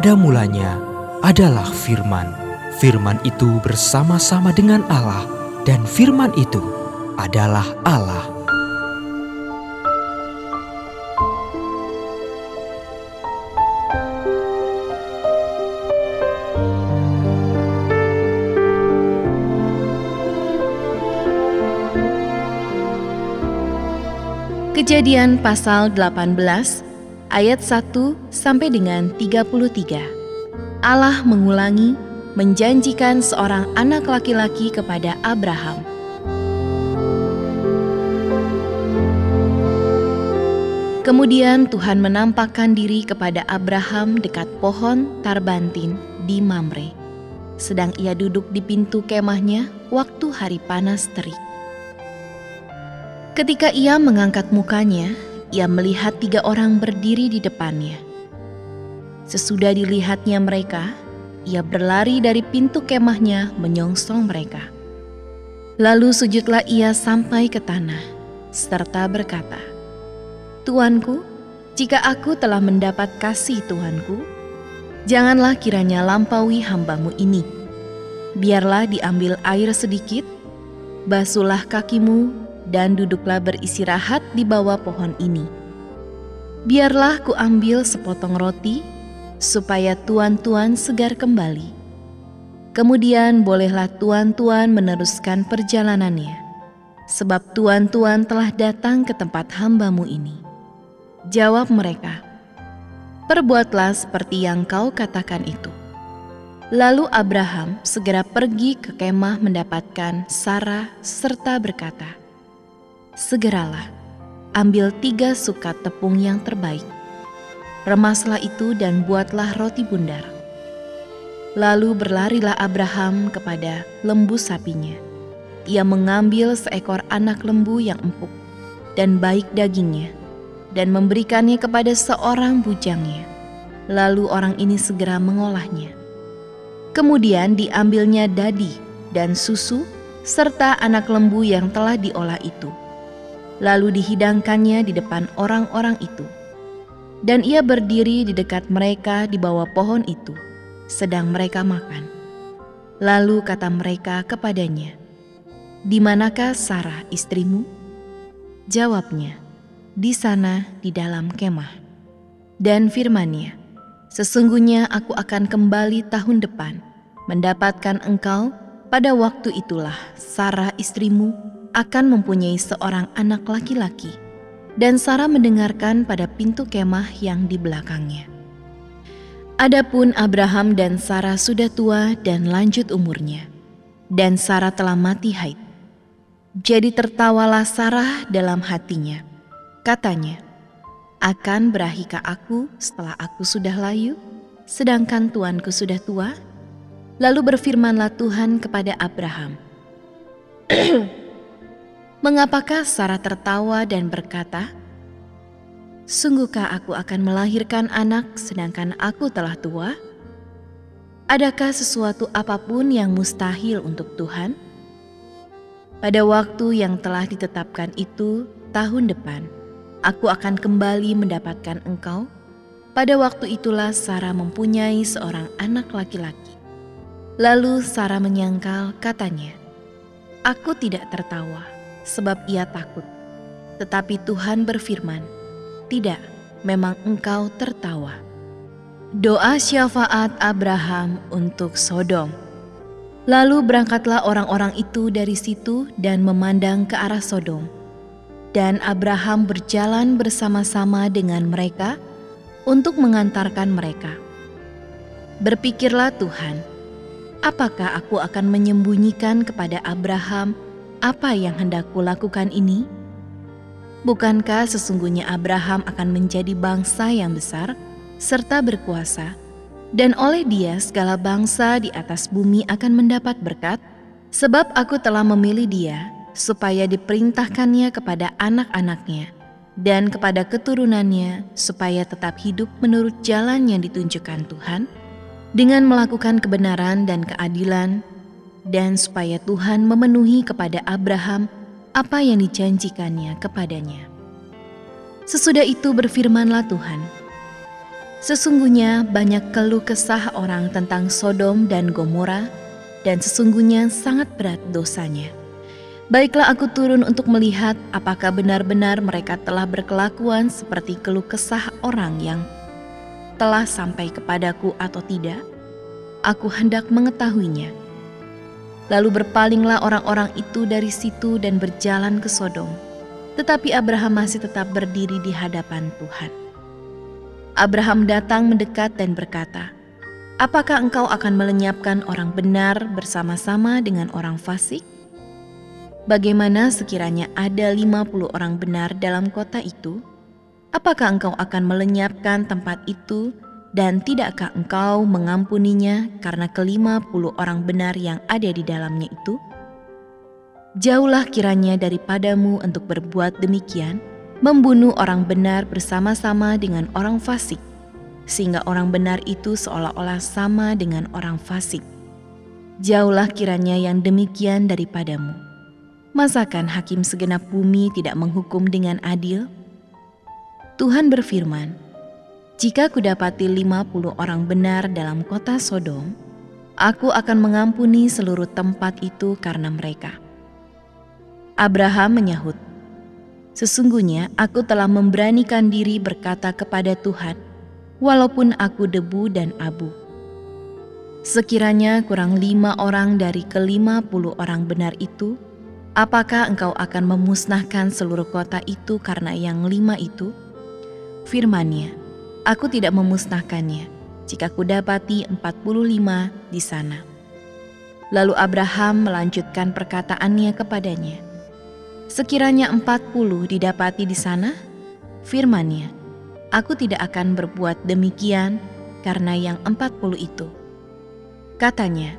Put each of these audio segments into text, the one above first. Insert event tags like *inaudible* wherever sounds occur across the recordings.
Pada mulanya adalah firman. Firman itu bersama-sama dengan Allah dan firman itu adalah Allah. Kejadian pasal 18 ayat 1 sampai dengan 33. Allah mengulangi menjanjikan seorang anak laki-laki kepada Abraham. Kemudian Tuhan menampakkan diri kepada Abraham dekat pohon tarbantin di Mamre. Sedang ia duduk di pintu kemahnya waktu hari panas terik. Ketika ia mengangkat mukanya, ia melihat tiga orang berdiri di depannya. Sesudah dilihatnya mereka, ia berlari dari pintu kemahnya menyongsong mereka. Lalu sujudlah ia sampai ke tanah, serta berkata, Tuanku, jika aku telah mendapat kasih Tuanku, janganlah kiranya lampaui hambamu ini. Biarlah diambil air sedikit, basuhlah kakimu, dan duduklah beristirahat di bawah pohon ini. Biarlah ku ambil sepotong roti, supaya tuan-tuan segar kembali. Kemudian bolehlah tuan-tuan meneruskan perjalanannya, sebab tuan-tuan telah datang ke tempat hambamu ini. Jawab mereka, Perbuatlah seperti yang kau katakan itu. Lalu Abraham segera pergi ke kemah mendapatkan Sarah serta berkata, Segeralah, ambil tiga sukat tepung yang terbaik. Remaslah itu dan buatlah roti bundar. Lalu berlarilah Abraham kepada lembu sapinya. Ia mengambil seekor anak lembu yang empuk dan baik dagingnya, dan memberikannya kepada seorang bujangnya. Lalu orang ini segera mengolahnya. Kemudian diambilnya dadi dan susu serta anak lembu yang telah diolah itu. Lalu dihidangkannya di depan orang-orang itu. Dan ia berdiri di dekat mereka di bawah pohon itu, sedang mereka makan. Lalu kata mereka kepadanya, "Di manakah Sarah istrimu?" Jawabnya, di sana di dalam kemah. Dan firmannya, sesungguhnya aku akan kembali tahun depan, mendapatkan engkau pada waktu itulah Sarah istrimu akan mempunyai seorang anak laki-laki. Dan Sarah mendengarkan pada pintu kemah yang di belakangnya. Adapun Abraham dan Sarah sudah tua dan lanjut umurnya, dan Sarah telah mati haid. Jadi tertawalah Sarah dalam hatinya Katanya, akan berahikah aku setelah aku sudah layu, sedangkan tuanku sudah tua? Lalu berfirmanlah Tuhan kepada Abraham, *clears throat* Mengapakah Sarah tertawa dan berkata, Sungguhkah aku akan melahirkan anak sedangkan aku telah tua? Adakah sesuatu apa pun yang mustahil untuk Tuhan? Pada waktu yang telah ditetapkan itu tahun depan, Aku akan kembali mendapatkan engkau. Pada waktu itulah Sarah mempunyai seorang anak laki-laki. Lalu Sarah menyangkal, katanya, "Aku tidak tertawa, sebab ia takut." Tetapi Tuhan berfirman, "Tidak, memang engkau tertawa." Doa syafaat Abraham untuk Sodom. Lalu berangkatlah orang-orang itu dari situ dan memandang ke arah Sodom dan Abraham berjalan bersama-sama dengan mereka untuk mengantarkan mereka. Berpikirlah Tuhan, apakah aku akan menyembunyikan kepada Abraham apa yang hendak kulakukan ini? Bukankah sesungguhnya Abraham akan menjadi bangsa yang besar serta berkuasa, dan oleh dia segala bangsa di atas bumi akan mendapat berkat, sebab aku telah memilih dia supaya diperintahkannya kepada anak-anaknya dan kepada keturunannya supaya tetap hidup menurut jalan yang ditunjukkan Tuhan dengan melakukan kebenaran dan keadilan dan supaya Tuhan memenuhi kepada Abraham apa yang dijanjikannya kepadanya. Sesudah itu berfirmanlah Tuhan, Sesungguhnya banyak keluh kesah orang tentang Sodom dan Gomora, dan sesungguhnya sangat berat dosanya. Baiklah aku turun untuk melihat apakah benar-benar mereka telah berkelakuan seperti keluh kesah orang yang telah sampai kepadaku atau tidak. Aku hendak mengetahuinya. Lalu berpalinglah orang-orang itu dari situ dan berjalan ke Sodom. Tetapi Abraham masih tetap berdiri di hadapan Tuhan. Abraham datang mendekat dan berkata, Apakah engkau akan melenyapkan orang benar bersama-sama dengan orang fasik? Bagaimana sekiranya ada 50 orang benar dalam kota itu? Apakah engkau akan melenyapkan tempat itu dan tidakkah engkau mengampuninya karena kelima puluh orang benar yang ada di dalamnya itu? Jauhlah kiranya daripadamu untuk berbuat demikian, membunuh orang benar bersama-sama dengan orang fasik, sehingga orang benar itu seolah-olah sama dengan orang fasik. Jauhlah kiranya yang demikian daripadamu. Masakan hakim segenap bumi tidak menghukum dengan adil? Tuhan berfirman, jika kudapati lima puluh orang benar dalam kota Sodom, aku akan mengampuni seluruh tempat itu karena mereka. Abraham menyahut, Sesungguhnya aku telah memberanikan diri berkata kepada Tuhan, walaupun aku debu dan abu. Sekiranya kurang lima orang dari kelima puluh orang benar itu, apakah engkau akan memusnahkan seluruh kota itu karena yang lima itu? Firmannya, Aku tidak memusnahkannya jika kudapati 45 di sana. Lalu Abraham melanjutkan perkataannya kepadanya. Sekiranya 40 didapati di sana, firmannya, aku tidak akan berbuat demikian karena yang 40 itu. Katanya,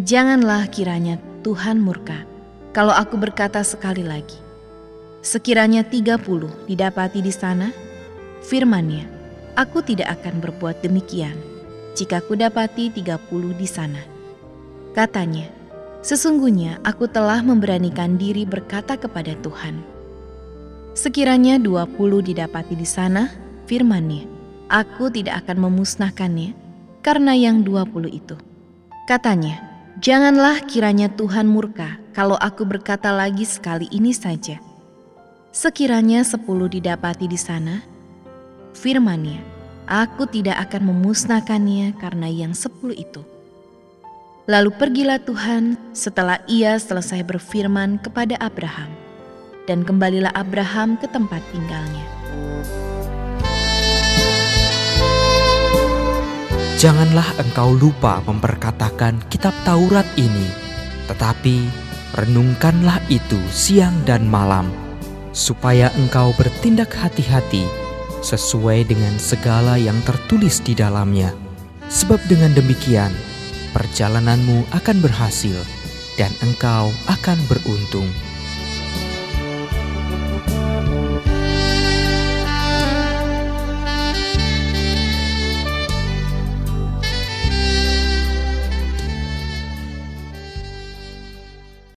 janganlah kiranya Tuhan murka kalau aku berkata sekali lagi. Sekiranya 30 didapati di sana, firmannya, Aku tidak akan berbuat demikian jika kudapati puluh di sana. Katanya, sesungguhnya aku telah memberanikan diri berkata kepada Tuhan. Sekiranya dua puluh didapati di sana, firmannya, aku tidak akan memusnahkannya karena yang dua puluh itu. Katanya, janganlah kiranya Tuhan murka kalau aku berkata lagi sekali ini saja. Sekiranya sepuluh didapati di sana, firmannya, aku tidak akan memusnahkannya karena yang sepuluh itu. Lalu pergilah Tuhan setelah ia selesai berfirman kepada Abraham, dan kembalilah Abraham ke tempat tinggalnya. Janganlah engkau lupa memperkatakan kitab Taurat ini, tetapi renungkanlah itu siang dan malam, supaya engkau bertindak hati-hati sesuai dengan segala yang tertulis di dalamnya. Sebab dengan demikian, perjalananmu akan berhasil dan engkau akan beruntung.